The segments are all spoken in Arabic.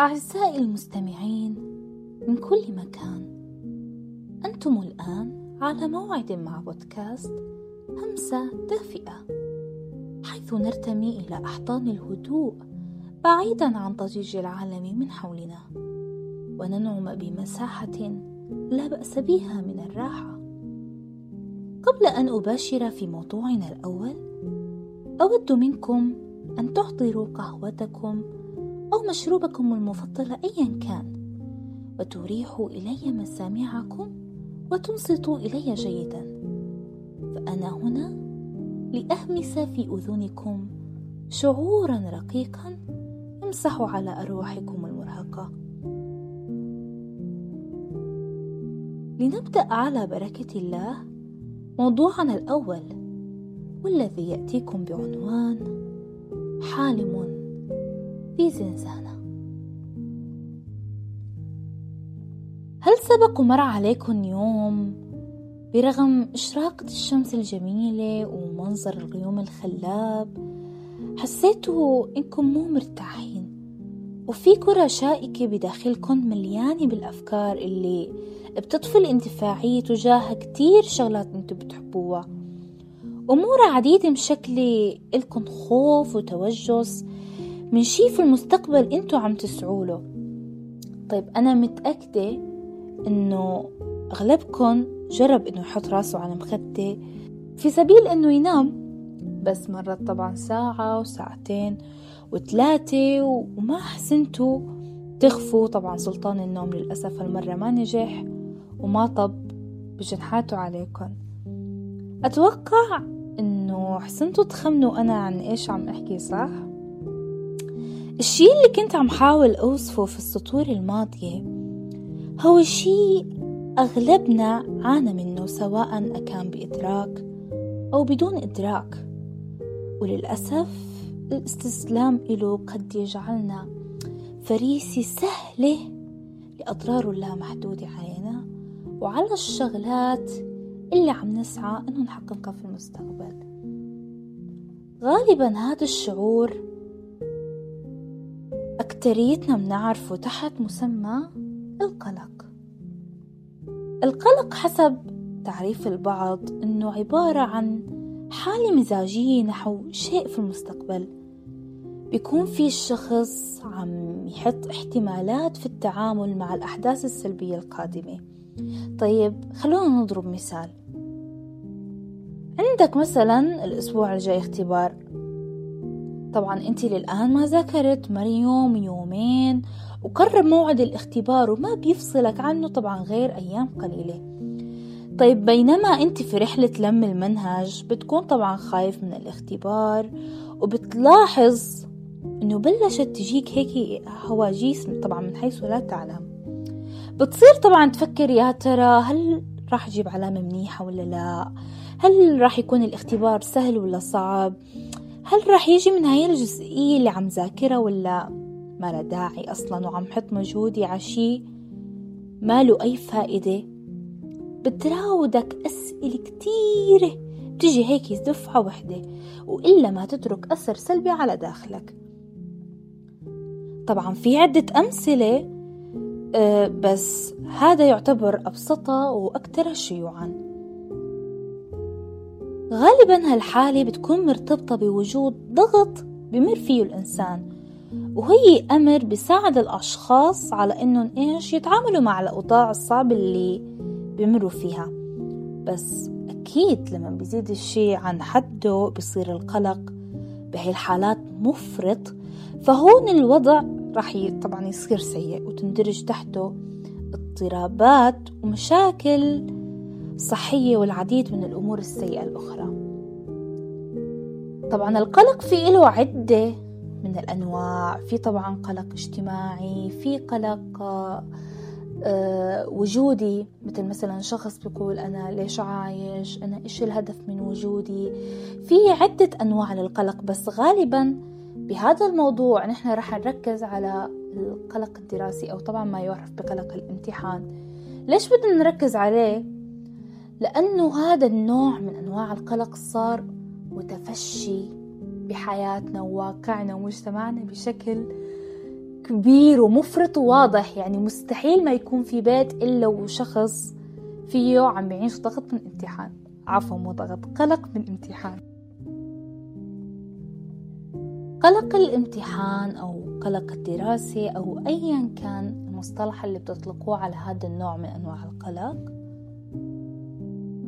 أعزائي المستمعين من كل مكان أنتم الآن على موعد مع بودكاست همسة دافئة حيث نرتمي إلى أحضان الهدوء بعيدا عن ضجيج العالم من حولنا وننعم بمساحة لا بأس بها من الراحة. قبل أن أباشر في موضوعنا الأول أود منكم أن تحضروا قهوتكم أو مشروبكم المفضل أيا كان. وتريحوا إلي مسامعكم وتنصتوا إلي جيدا. فأنا هنا لأهمس في أذنكم شعورا رقيقا يمسح على أرواحكم المرهقة. لنبدأ على بركة الله موضوعنا الأول والذي يأتيكم بعنوان حالم في زنزانة. هل سبق ومر عليكم يوم برغم إشراقة الشمس الجميلة ومنظر الغيوم الخلاب؟ حسيتوا إنكم مو مرتاحين وفي كرة شائكة بداخلكم مليانة بالأفكار اللي بتطفي الاندفاعية تجاه كتير شغلات انتو بتحبوها. أمور عديدة مشكلة إلكن خوف وتوجس من شي في المستقبل انتو عم تسعوله طيب أنا متأكدة إنه أغلبكم جرب إنه يحط راسه على مخدة في سبيل إنه ينام بس مرت طبعا ساعة وساعتين وثلاثة وما حسنتوا تخفوا. طبعا سلطان النوم للأسف هالمرة ما نجح وما طب بجنحاته عليكم أتوقع إنه حسنتوا تخمنوا أنا عن إيش عم أحكي صح؟ الشي اللي كنت عم حاول أوصفه في السطور الماضية هو شي أغلبنا عانى منه سواء أكان بإدراك أو بدون إدراك. وللأسف الاستسلام إله قد يجعلنا فريسة سهلة لأضراره اللامحدودة علينا وعلى الشغلات اللي عم نسعى إنه نحققها في المستقبل. غالبا هذا الشعور أكتريتنا بنعرفه تحت مسمى القلق. القلق حسب تعريف البعض إنه عبارة عن حالة مزاجية نحو شيء في المستقبل. بيكون في الشخص عم يحط احتمالات في التعامل مع الأحداث السلبية القادمة. طيب خلونا نضرب مثال. عندك مثلا الأسبوع الجاي اختبار. طبعا أنت للآن ما ذاكرت مر يوم يومين وقرب موعد الاختبار وما بيفصلك عنه طبعا غير أيام قليلة. طيب بينما أنت في رحلة لم المنهج بتكون طبعا خايف من الاختبار وبتلاحظ إنه بلشت تجيك هيك هواجيس طبعا من حيث لا تعلم. بتصير طبعا تفكر يا ترى هل راح أجيب علامة منيحة ولا لا؟ هل راح يكون الاختبار سهل ولا صعب؟ هل راح يجي من هاي الجزئية اللي عم ذاكرها ولا ما له داعي أصلا وعم حط مجهودي عشي ما له أي فائدة؟ بتراودك أسئلة كتيرة. بتجي هيك دفعة وحدة وإلا ما تترك أثر سلبي على داخلك. طبعا في عدة أمثلة أه بس هذا يعتبر أبسطها وأكثر شيوعا. غالبا هالحالة بتكون مرتبطة بوجود ضغط بمر فيه الإنسان وهي أمر بيساعد الأشخاص على إنهم إيش؟ يتعاملوا مع الأوضاع الصعبة اللي بيمروا فيها. بس أكيد لما بيزيد الشي عن حده بصير القلق بهي الحالات مفرط فهون الوضع راح طبعا يصير سيء وتندرج تحته اضطرابات ومشاكل صحية والعديد من الأمور السيئة الأخرى. طبعا القلق في له عدة من الأنواع. في طبعا قلق اجتماعي في قلق أه وجودي. مثل مثلا شخص بيقول أنا ليش عايش؟ أنا إيش الهدف من وجودي؟ في عدة أنواع للقلق. بس غالبا بهذا الموضوع نحن رح نركز على القلق الدراسي أو طبعا ما يعرف بقلق الامتحان. ليش بدنا نركز عليه؟ لأنه هذا النوع من أنواع القلق صار متفشي بحياتنا وواقعنا ومجتمعنا بشكل كبير ومفرط وواضح. يعني مستحيل ما يكون في بيت إلا وشخص فيه عم يعيش ضغط من امتحان. عفوا مو ضغط قلق من امتحان. قلق الامتحان أو قلق الدراسة أو أيا كان المصطلح اللي بتطلقوه على هذا النوع من أنواع القلق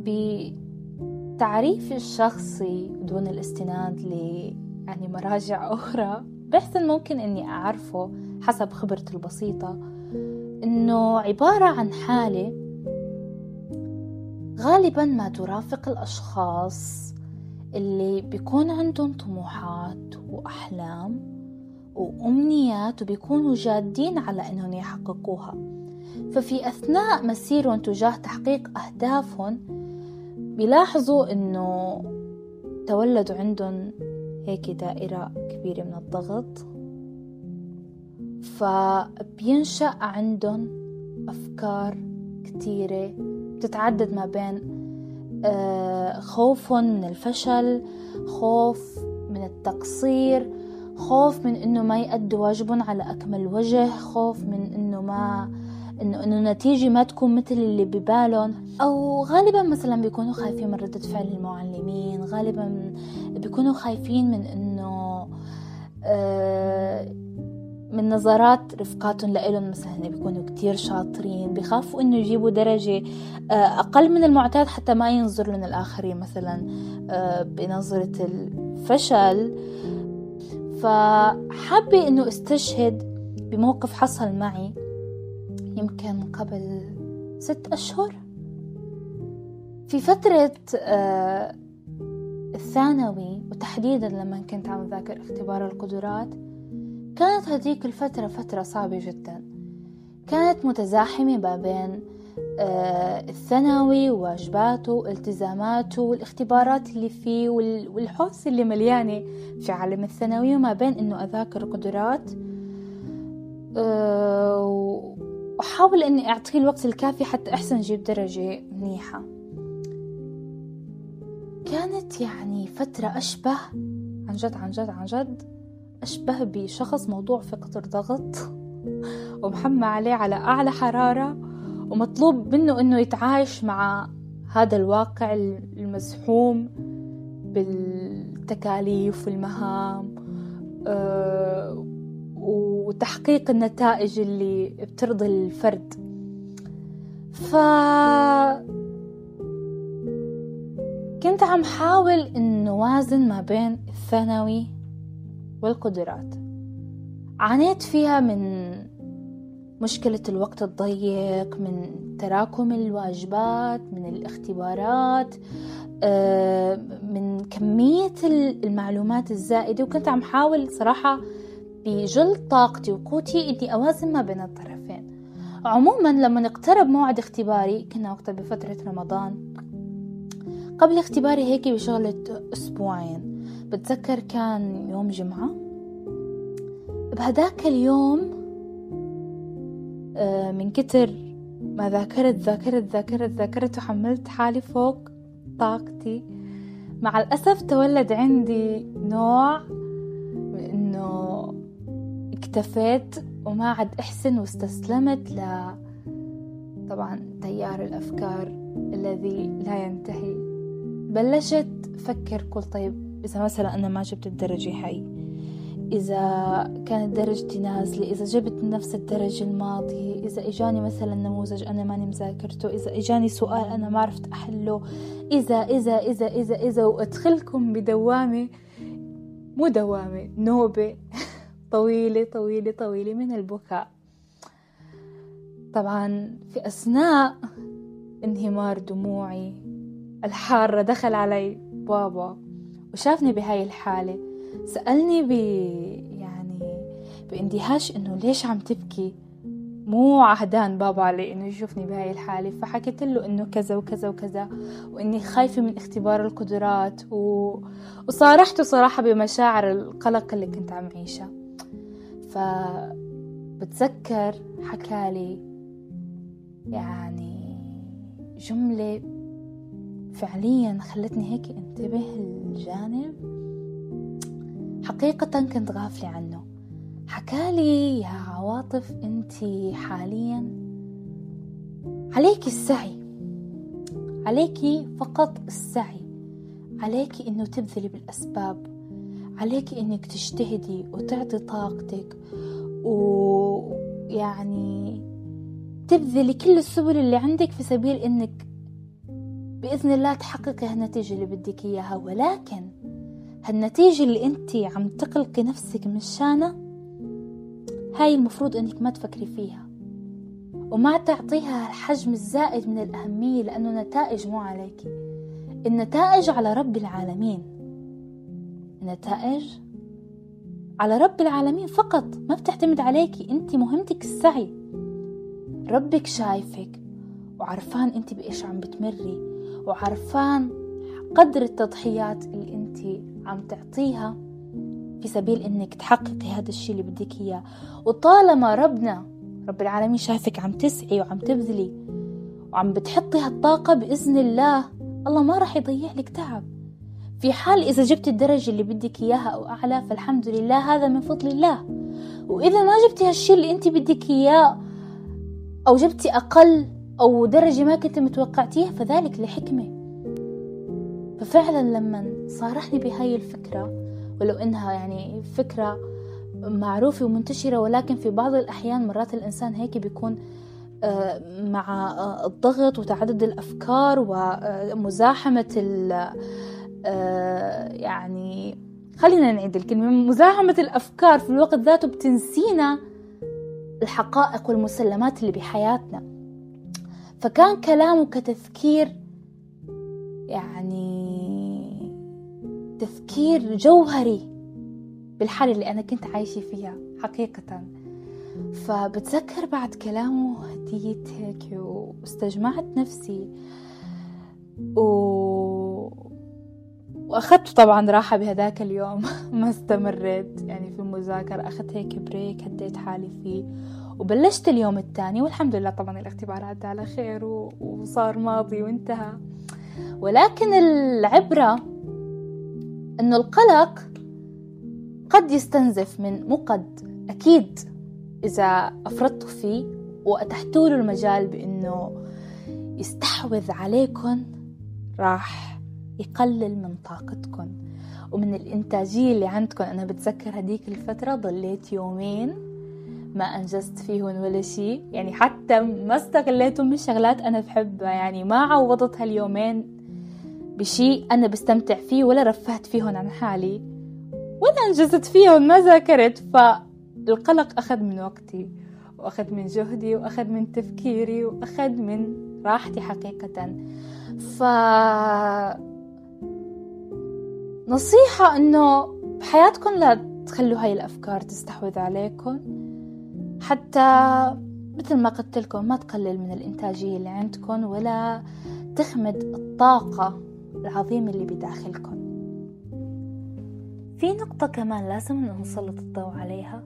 بتعريف الشخصي دون الاستناد ل يعني مراجع أخرى. بحسن ممكن إني أعرفه حسب خبرتي البسيطة. إنه عبارة عن حالة غالبا ما ترافق الأشخاص اللي بيكون عندهم طموحات وأحلام وأمنيات وبيكونوا جادين على إنهم يحققوها. ففي أثناء مسيرهم تجاه تحقيق أهدافهم بيلاحظوا إنه تولدوا عندهم هيك دائرة كبيرة من الضغط فبينشأ عندهم أفكار كتيرة بتتعدد ما بين آه، خوف من الفشل خوف من التقصير خوف من إنه ما يأدوا واجبهم على أكمل وجه خوف من إنه ما انه انه النتيجة ما تكون مثل اللي ببالهم. أو غالبا مثلا بيكونوا خايفين من ردة فعل المعلمين غالبا بيكونوا خايفين من إنه آه، من نظرات رفقاتهم لإلهم. مثلا بيكونوا كتير شاطرين بخافوا إنه يجيبوا درجة آه، أقل من المعتاد حتى ما ينظر لهم الآخرين. مثلا آه، بنظرة الفشل. فحابة إنه أستشهد بموقف حصل معي. يمكن قبل ست أشهر. في فترة آه، الثانوي وتحديدا لما كنت عم ذاكر اختبار القدرات كانت هذيك الفترة فترة صعبة جدا. كانت متزاحمة ما بين آه، الثانوي وواجباته والتزاماته والاختبارات اللي فيه والحوس اللي مليانة في عالم الثانوي وما بين إنه أذاكر قدرات آه، وحاول إني أعطيه الوقت الكافي حتى أحسن أجيب درجة منيحة. كانت يعني فترة أشبه عن جد عن جد عن جد أشبه بشخص موضوع في قطر ضغط ومحمى عليه على أعلى حرارة ومطلوب منه إنه يتعايش مع هذا الواقع المزحوم بالتكاليف والمهام آه، وتحقيق النتائج اللي بترضي الفرد. ف كنت عم حاول إنه وازن ما بين الثانوي والقدرات. عانيت فيها من مشكلة الوقت الضيق من تراكم الواجبات من الاختبارات آه، من كمية المعلومات الزائدة. وكنت عم حاول صراحة بجل طاقتي وقوتي إني أوازن ما بين الطرفين. عموما لما اقترب موعد اختباري كنا وقتها بفترة رمضان. قبل اختباري هيك بشغلة أسبوعين. بتذكر كان يوم جمعة؟ بهداك اليوم آه، من كتر ما ذاكرت ذاكرت ذاكرت ذاكرت وحملت حالي فوق طاقتي. مع الأسف تولد عندي نوع اكتفيت وما عاد أحسن واستسلمت ل طبعا تيار الأفكار الذي لا ينتهي. بلشت أفكر كل طيب إذا مثلا أنا ما جبت الدرجة هاي إذا كانت درجتي نازلة إذا جبت نفس الدرجة الماضية إذا إجاني مثلا نموذج أنا ماني مذاكرته إذا إجاني سؤال أنا ما عرفت أحله إذا إذا إذا إذا إذا وأدخلكم بدوامة مو دوامة نوبة. طويلة طويلة طويلة من البكاء. طبعا في أثناء انهمار دموعي الحارة دخل علي بابا وشافني بهاي الحالة. سألني ب يعني باندهاش إنه ليش عم تبكي؟ مو عهدان بابا علي إنه يشوفني بهاي الحالة. فحكيت له إنه كذا وكذا وكذا وإني خايفة من اختبار القدرات و... وصارحته صراحة بمشاعر القلق اللي كنت عم عيشها. فبتذكر حكالي يعني جملة فعليا خلتني هيك انتبه الجانب. حقيقة كنت غافلة عنه. حكالي يا عواطف أنت حاليا عليك السعي. عليك فقط السعي. عليك إنه تبذلي بالأسباب. عليك إنك تجتهدي وتعطي طاقتك ويعني تبذلي كل السبل اللي عندك في سبيل إنك بإذن الله تحققي هالنتيجة اللي بدك إياها. ولكن هالنتيجة اللي أنت عم تقلقي نفسك مشانها هاي المفروض أنك ما تفكري فيها. وما تعطيها الحجم الزائد من الأهمية لأنه نتائج مو عليك النتائج على رب العالمين. النتائج على رب العالمين فقط ما بتعتمد عليكي انت مهمتك السعي. ربك شايفك وعرفان انت بإيش عم بتمري وعرفان قدر التضحيات اللي انت عم تعطيها في سبيل إنك تحققي هذا الشيء اللي بدك إياه. وطالما ربنا رب العالمين شايفك عم تسعي وعم تبذلي وعم بتحطي هالطاقة بإذن الله الله ما راح يضيع لك تعب. في حال إذا جبت الدرجة اللي بدك إياها أو أعلى فالحمد لله هذا من فضل الله. وإذا ما جبتي هالشي اللي أنت بدك إياه أو جبتي أقل أو درجة ما كنت متوقعتيها فذلك لحكمة. ففعلا لما صارحني بهاي الفكرة ولو إنها يعني فكرة معروفة ومنتشرة ولكن في بعض الأحيان مرات الإنسان هيك بيكون آه، مع آه، الضغط وتعدد الأفكار ومزاحمة يعني خلينا نعيد الكلمة مزاحمة الأفكار في الوقت ذاته بتنسينا الحقائق والمسلمات اللي بحياتنا. فكان كلامه كتذكير يعني تذكير جوهري بالحالة اللي أنا كنت عايشة فيها حقيقة. فبتذكر بعد كلامه هديت هيك واستجمعت نفسي و... وأخذت طبعا راحة بهداك اليوم. ما استمريت. يعني في المذاكرة أخذت هيك بريك هديت حالي فيه. وبلشت اليوم الثاني والحمد لله طبعا الاختبار عدى على خير وصار ماضي وانتهى. ولكن العبرة إنه القلق قد يستنزف من مو قد أكيد إذا أفرطتوا فيه وأتحتوا له المجال بأنه يستحوذ عليكم راح يقلل من طاقتكم. ومن الإنتاجية اللي عندكم أنا بتذكر هديك الفترة ضليت يومين ما أنجزت فيهن ولا شيء يعني حتى ما استغليتهم من شغلات أنا بحبها. يعني ما عوضت هاليومين بشيء أنا بستمتع فيه ولا رفهت فيهن عن حالي ولا أنجزت فيها وما ذاكرت. فالقلق أخذ من وقتي وأخذ من جهدي وأخذ من تفكيري وأخذ من راحتي حقيقة. ف نصيحة إنه بحياتكم لا تخلوا هاي الأفكار تستحوذ عليكم. حتى مثل ما قلت لكم ما تقلل من الإنتاجية اللي عندكم ولا تخمد الطاقة العظيمة اللي بداخلكم. في نقطة كمان لازم نسلط الضوء عليها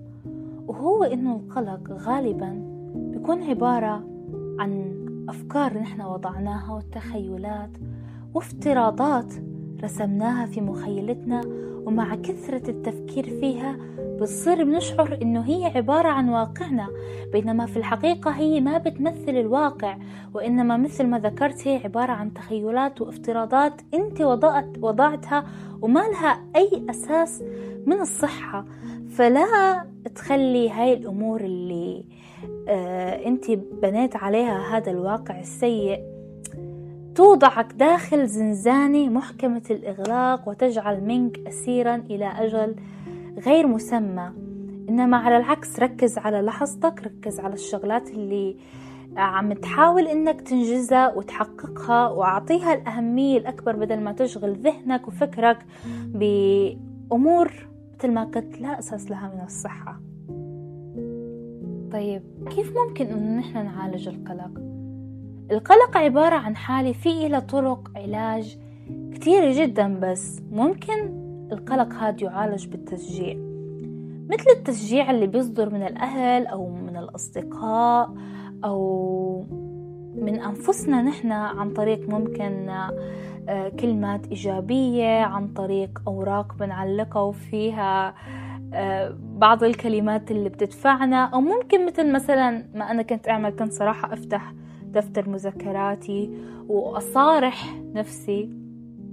وهو إنه القلق غالبا بيكون عبارة عن أفكار نحن وضعناها وتخيلات وافتراضات رسمناها في مخيلتنا ومع كثرة التفكير فيها بتصير بنشعر إنه هي عبارة عن واقعنا بينما في الحقيقة هي ما بتمثل الواقع وإنما مثل ما ذكرت هي عبارة عن تخيلات وافتراضات أنت وضعت وضعتها وما لها أي أساس من الصحة. فلا تخلي هاي الأمور اللي آه أنت بنيت عليها هذا الواقع السيء توضعك داخل زنزانة محكمة الإغلاق وتجعل منك أسيرا إلى أجل غير مسمى إنما على العكس ركز على لحظتك ركز على الشغلات اللي عم تحاول إنك تنجزها وتحققها وأعطيها الأهمية الأكبر بدل ما تشغل ذهنك وفكرك بأمور مثل ما قلت لا أساس لها من الصحة طيب كيف ممكن إنه نحن نعالج القلق؟ القلق عبارة عن حالة في إلى طرق علاج كتيرة جدا بس ممكن القلق هذا يعالج بالتشجيع. مثل التشجيع اللي بيصدر من الأهل أو من الأصدقاء أو من أنفسنا نحن عن طريق ممكن آه، كلمات إيجابية عن طريق أوراق بنعلقها وفيها آه، بعض الكلمات اللي بتدفعنا أو ممكن مثل مثلا ما أنا كنت أعمل كنت صراحة أفتح دفتر مذكراتي وأصارح نفسي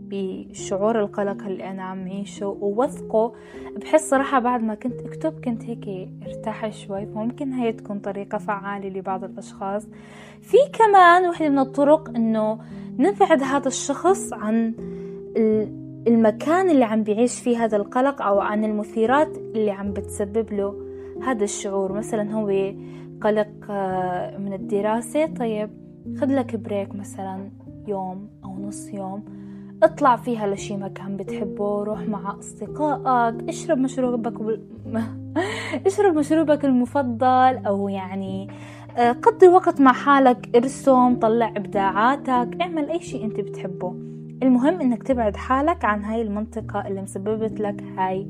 بشعور القلق اللي أنا عم عيشه ووثقه بحس صراحة بعد ما كنت أكتب كنت هيك ارتاح شوي فممكن هاي تكون طريقة فعالة لبعض الأشخاص. في كمان وحدة من الطرق إنه نبعد هذا الشخص عن المكان اللي عم بيعيش فيه هذا القلق أو عن المثيرات اللي عم بتسبب له هذا الشعور. مثلا هو قلق آه، من الدراسة. طيب خد لك بريك مثلا يوم أو نص يوم اطلع فيها لشي مكان بتحبه روح مع أصدقائك اشرب مشروبك بال... اشرب مشروبك المفضل أو يعني آه، قضي وقت مع حالك ارسم طلع إبداعاتك اعمل أي شي أنت بتحبه. المهم إنك تبعد حالك عن هاي المنطقة اللي مسببت لك هاي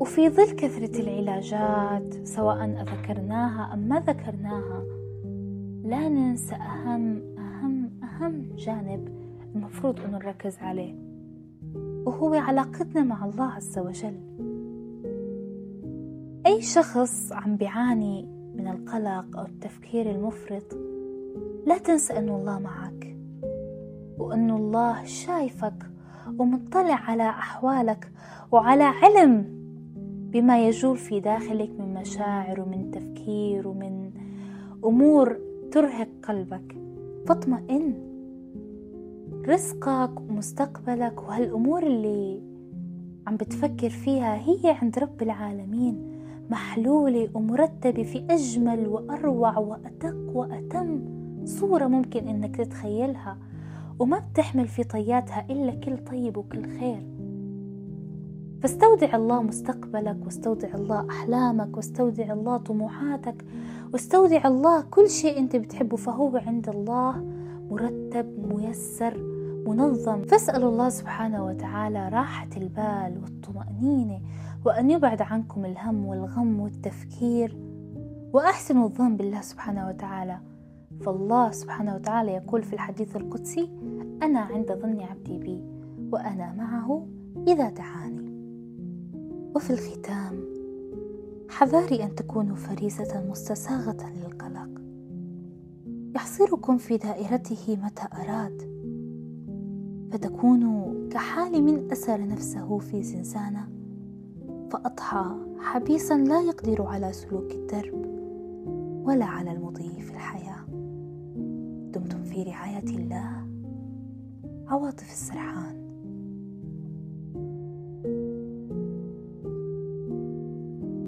وفي ظل كثرة العلاجات سواء ذكرناها أم ما ذكرناها لا ننسى أهم أهم أهم جانب المفروض أن نركز عليه وهو علاقتنا مع الله عز وجل. أي شخص عم بيعاني من القلق أو التفكير المفرط لا تنسى أن الله معك وأن الله شايفك ومطلع على أحوالك وعلى علم بما يجول في داخلك من مشاعر ومن تفكير ومن أمور ترهق قلبك. فاطمئن رزقك ومستقبلك وهالأمور اللي عم بتفكر فيها هي عند رب العالمين محلولة ومرتبة في أجمل وأروع وأدق وأتم صورة ممكن إنك تتخيلها. وما بتحمل في طياتها إلا كل طيب وكل خير. فاستودع الله مستقبلك واستودع الله أحلامك واستودع الله طموحاتك واستودع الله كل شيء أنت بتحبه فهو عند الله مرتب ميسر منظم. فاسألوا الله سبحانه وتعالى راحة البال والطمأنينة وأن يبعد عنكم الهم والغم والتفكير وأحسنوا الظن بالله سبحانه وتعالى. فالله سبحانه وتعالى يقول في الحديث القدسي أنا عند ظن عبدي بي وأنا معه إذا دعاني. وفي الختام حذاري أن تكونوا فريسة مستساغة للقلق. يحصركم في دائرته متى أراد. فتكونوا كحال من أسر نفسه في زنزانة فأضحى حبيسا لا يقدر على سلوك الدرب ولا على المضي في الحياة. دمتم في رعاية الله. عواطف السرحان.